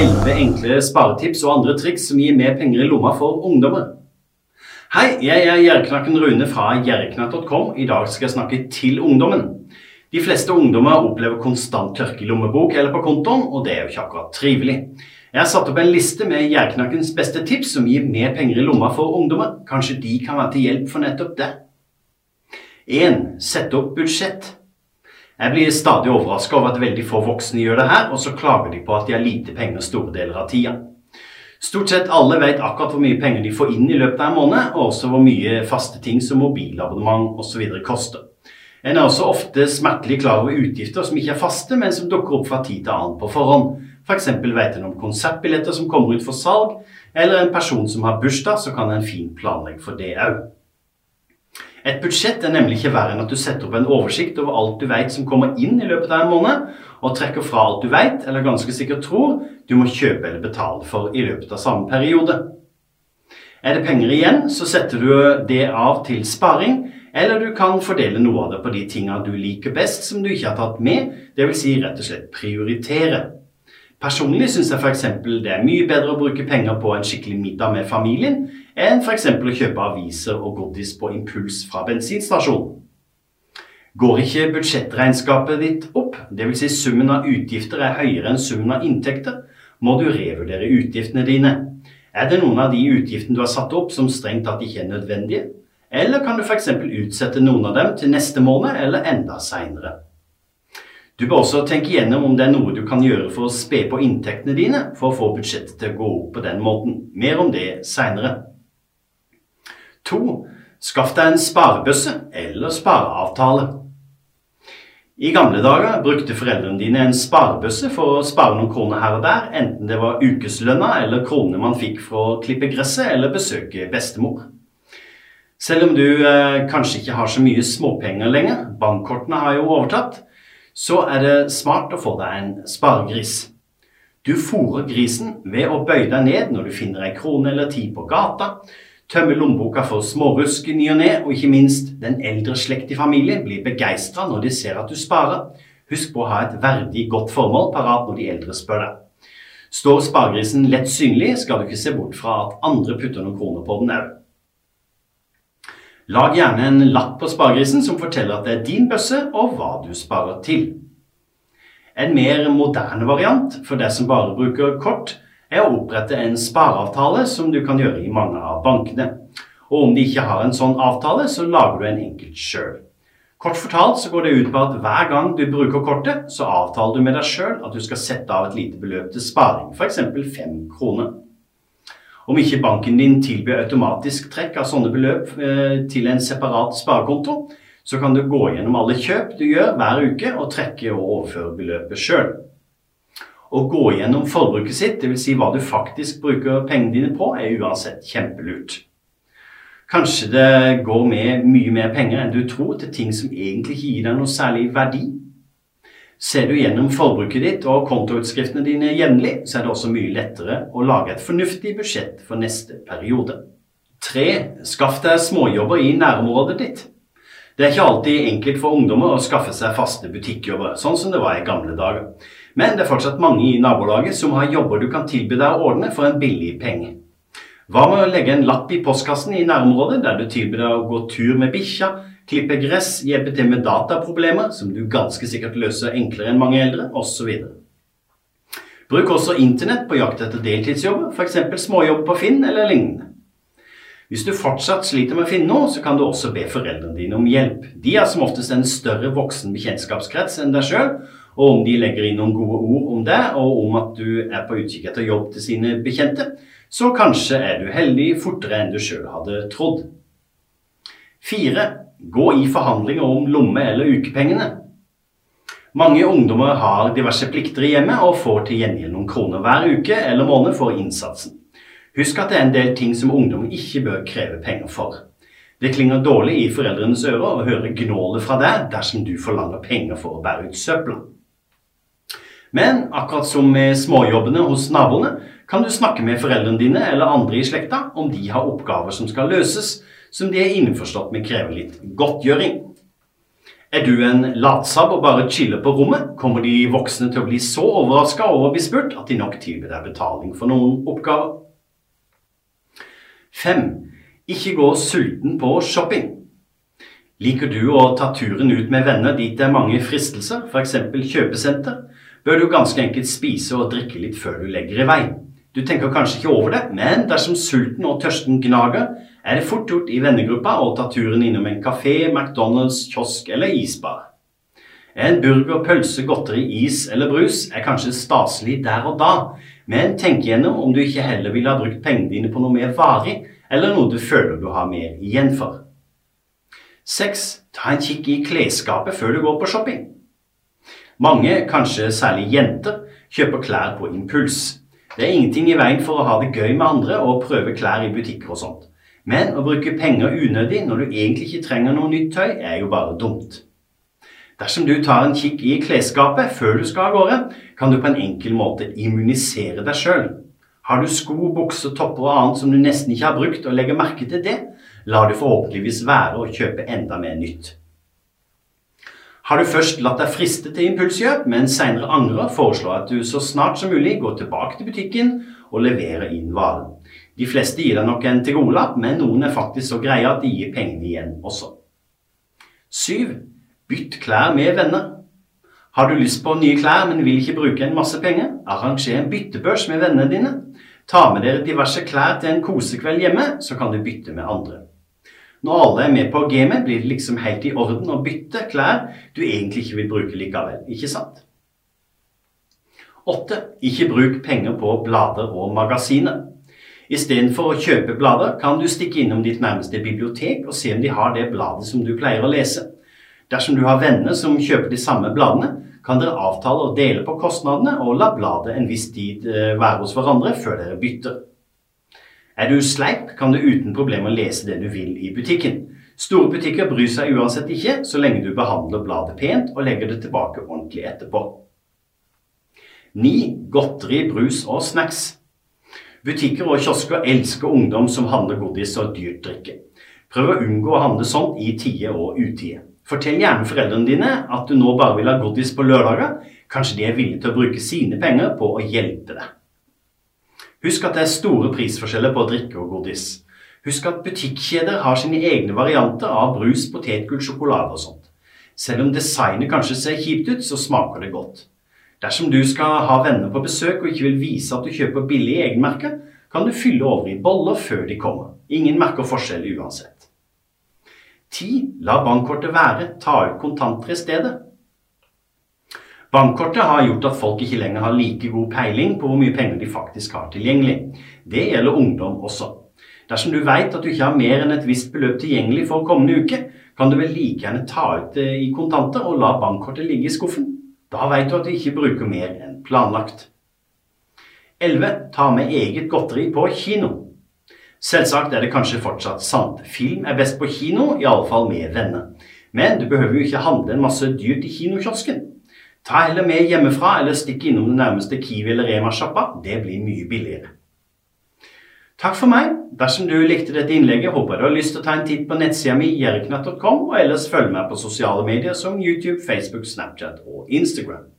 elleve enkle sparetips og andre triks som gir mer penger i lomma for ungdommer. Hei, jeg er Gjerknakken Rune fra gjerknatt.com. I dag skal jeg snakke til ungdommen. De fleste ungdommer opplever konstant tørke i lommebok eller på kontoen, og det er jo ikke akkurat trivelig. Jeg har satt opp en liste med Gjerknakkens beste tips som gir mer penger i lomma for ungdommer. Kanskje de kan være til hjelp for nettopp det. 1. Sett opp budsjett. Jeg blir stadig overraska over at veldig få voksne gjør det her, og så klager de på at de har lite penger store deler av tida. Stort sett alle vet akkurat hvor mye penger de får inn i løpet av en måned, og også hvor mye faste ting som mobilabonnement osv. koster. En er også ofte smertelig klar over utgifter som ikke er faste, men som dukker opp fra tid til annen på forhånd. F.eks. For vet en om konsertbilletter som kommer ut for salg, eller en person som har bursdag, så kan en fint planlegge for det òg. Et budsjett er nemlig ikke verre enn at du setter opp en oversikt over alt du vet som kommer inn i løpet av en måned, og trekker fra alt du vet, eller ganske sikkert tror, du må kjøpe eller betale for i løpet av samme periode. Er det penger igjen, så setter du det av til sparing, eller du kan fordele noe av det på de tingene du liker best som du ikke har tatt med, dvs. Si rett og slett prioritere. Personlig syns jeg f.eks. det er mye bedre å bruke penger på en skikkelig middag med familien enn f.eks. å kjøpe aviser og godis på impuls fra bensinstasjonen. Går ikke budsjettregnskapet ditt opp, dvs. Si summen av utgifter er høyere enn summen av inntekter, må du revurdere utgiftene dine. Er det noen av de utgiftene du har satt opp som strengt tatt ikke er nødvendige? Eller kan du f.eks. utsette noen av dem til neste måned eller enda seinere? Du bør også tenke gjennom om det er noe du kan gjøre for å spe på inntektene dine for å få budsjettet til å gå opp på den måten. Mer om det seinere. Skaff deg en sparebøsse eller spareavtale. I gamle dager brukte foreldrene dine en sparebøsse for å spare noen kroner her og der, enten det var ukeslønna eller kronene man fikk for å klippe gresset eller besøke bestemor. Selv om du eh, kanskje ikke har så mye småpenger lenger, bankkortene har jo overtatt, så er det smart å få deg en sparegris. Du fôrer grisen ved å bøye deg ned når du finner ei krone eller ti på gata, tømme lommeboka for smårusk i ny og ne, og ikke minst den eldre slekt i familien blir begeistra når de ser at du sparer. Husk på å ha et verdig, godt formål parat når de eldre spør deg. Står sparegrisen lett synlig, skal du ikke se bort fra at andre putter noen kroner på den òg. Lag gjerne en lapp på sparegrisen som forteller at det er din bøsse, og hva du sparer til. En mer moderne variant for deg som bare bruker kort, er å opprette en spareavtale som du kan gjøre i mange av bankene. Og om de ikke har en sånn avtale, så lager du en enkelt sjøl. Kort fortalt så går det ut på at hver gang du bruker kortet, så avtaler du med deg sjøl at du skal sette av et lite beløp til sparing, f.eks. fem kroner. Om ikke banken din tilbyr automatisk trekk av sånne beløp eh, til en separat sparekonto, så kan du gå gjennom alle kjøp du gjør hver uke og trekke og overføre beløpet sjøl. Å gå gjennom forbruket sitt, dvs. Si hva du faktisk bruker pengene dine på, er uansett kjempelurt. Kanskje det går med mye mer penger enn du tror til ting som egentlig ikke gir deg noe særlig verdi. Ser du gjennom forbruket ditt og kontoutskriftene dine jevnlig, så er det også mye lettere å lage et fornuftig budsjett for neste periode. 3. Skaff deg småjobber i nærområdet ditt. Det er ikke alltid enkelt for ungdommer å skaffe seg faste butikkjobber, sånn som det var i gamle dager. Men det er fortsatt mange i nabolaget som har jobber du kan tilby deg å ordne for en billig penge. Hva med å legge en lapp i postkassen i nærområdet der du tilbyr deg å gå tur med bikkja, klippe gress, hjelpe til med dataproblemer, som du ganske sikkert løser enklere enn mange eldre, osv. Bruk også internett på jakt etter deltidsjobber, f.eks. småjobber på Finn eller lignende. Hvis du fortsatt sliter med å finne noe, så kan du også be foreldrene dine om hjelp. De har som oftest en større voksen bekjentskapskrets enn deg sjøl, og om de legger inn noen gode ord om deg, og om at du er på utkikk etter jobb til sine bekjente, så kanskje er du heldig fortere enn du sjøl hadde trodd. Fire. Gå i forhandlinger om lomme- eller ukepengene. Mange ungdommer har diverse plikter i hjemmet og får til gjengjeld noen kroner hver uke eller måned for innsatsen. Husk at det er en del ting som ungdom ikke bør kreve penger for. Det klinger dårlig i foreldrenes ører å høre gnålet fra deg dersom du forlanger penger for å bære ut søpla. Men akkurat som med småjobbene hos naboene, kan du snakke med foreldrene dine eller andre i slekta om de har oppgaver som skal løses, som de er innforstått med krever litt godtgjøring. Er du en latsabb og bare chiller på rommet, kommer de voksne til å bli så overraska over å bli spurt at de nok tilbyr deg betaling for noen oppgaver. 5. Ikke gå sulten på shopping. Liker du å ta turen ut med venner dit det er mange fristelser, f.eks. kjøpesenter, bør du ganske enkelt spise og drikke litt før du legger i vei. Du tenker kanskje ikke over det, men dersom sulten og tørsten gnager, er det fort gjort i vennegruppa å ta turen innom en kafé, McDonald's, kiosk eller isbar. En burger, pølse, godteri, is eller brus er kanskje staselig der og da, men tenk gjennom om du ikke heller ville ha brukt pengene dine på noe mer varig, eller noe du føler du har mer igjen for. 6. Ta en kikk i klesskapet før du går på shopping. Mange, kanskje særlig jenter, kjøper klær på impuls. Det er ingenting i veien for å ha det gøy med andre og prøve klær i butikker og sånt. Men å bruke penger unødig når du egentlig ikke trenger noe nytt tøy, er jo bare dumt. Dersom du tar en kikk i klesskapet før du skal av gårde, kan du på en enkel måte immunisere deg sjøl. Har du sko, bukser, topper og annet som du nesten ikke har brukt, og legger merke til det, lar du forhåpentligvis være å kjøpe enda mer nytt. Har du først latt deg friste til impulskjøp, men senere angrer, foreslår at du så snart som mulig går tilbake til butikken og leverer inn varen. De fleste gir deg nok en til godlapp, men noen er faktisk så greie at de gir pengene igjen også. 7. Bytt klær med venner. Har du lyst på nye klær, men vil ikke bruke en masse penger? Arranger en byttebørs med vennene dine. Ta med dere diverse klær til en kosekveld hjemme, så kan du bytte med andre. Når alle er med på gamet, blir det liksom helt i orden å bytte klær du egentlig ikke vil bruke likevel, ikke sant? 8. Ikke bruk penger på blader og magasiner. Istedenfor å kjøpe blader, kan du stikke innom ditt nærmeste bibliotek og se om de har det bladet som du pleier å lese. Dersom du har venner som kjøper de samme bladene, kan dere avtale å dele på kostnadene og la bladet en viss tid eh, være hos hverandre før dere bytter. Er du sleip, kan du uten problemer lese det du vil i butikken. Store butikker bryr seg uansett ikke, så lenge du behandler bladet pent og legger det tilbake ordentlig etterpå. 9. Godteri, brus og snacks. Butikker og kiosker elsker ungdom som handler godis og dyrt drikke. Prøv å unngå å handle sånt i tide og utide. Fortell gjerne foreldrene dine at du nå bare vil ha godis på lørdager. Kanskje de er villige til å bruke sine penger på å hjelpe deg. Husk at det er store prisforskjeller på drikke og godis. Husk at butikkjeder har sine egne varianter av brus, potetgull, sjokolade og sånt. Selv om designet kanskje ser kjipt ut, så smaker det godt. Dersom du skal ha venner på besøk og ikke vil vise at du kjøper billig egenmerke, kan du fylle over i boller før de kommer. Ingen merker forskjell uansett. 10. La bankkortet være. Ta ut kontanter i stedet. Bankkortet har gjort at folk ikke lenger har like god peiling på hvor mye penger de faktisk har tilgjengelig. Det gjelder ungdom også. Dersom du vet at du ikke har mer enn et visst beløp tilgjengelig for kommende uke, kan du vel like gjerne ta ut det i kontanter og la bankkortet ligge i skuffen. Da vet du at du ikke bruker mer enn planlagt. 11. Ta med eget godteri på kino. Selvsagt er det kanskje fortsatt sant. Film er best på kino, iallfall med venner. Men du behøver jo ikke handle en masse dyrt i kinokiosken. Ta heller med hjemmefra, eller stikk innom den nærmeste Kiwi eller Rema-sjappa. Det blir mye billigere. Takk for meg. Dersom du likte dette innlegget, håper jeg du har lyst til å ta en titt på nettsida mi jerknatt.com, og ellers følg meg på sosiale medier som YouTube, Facebook, Snapchat og Instagram.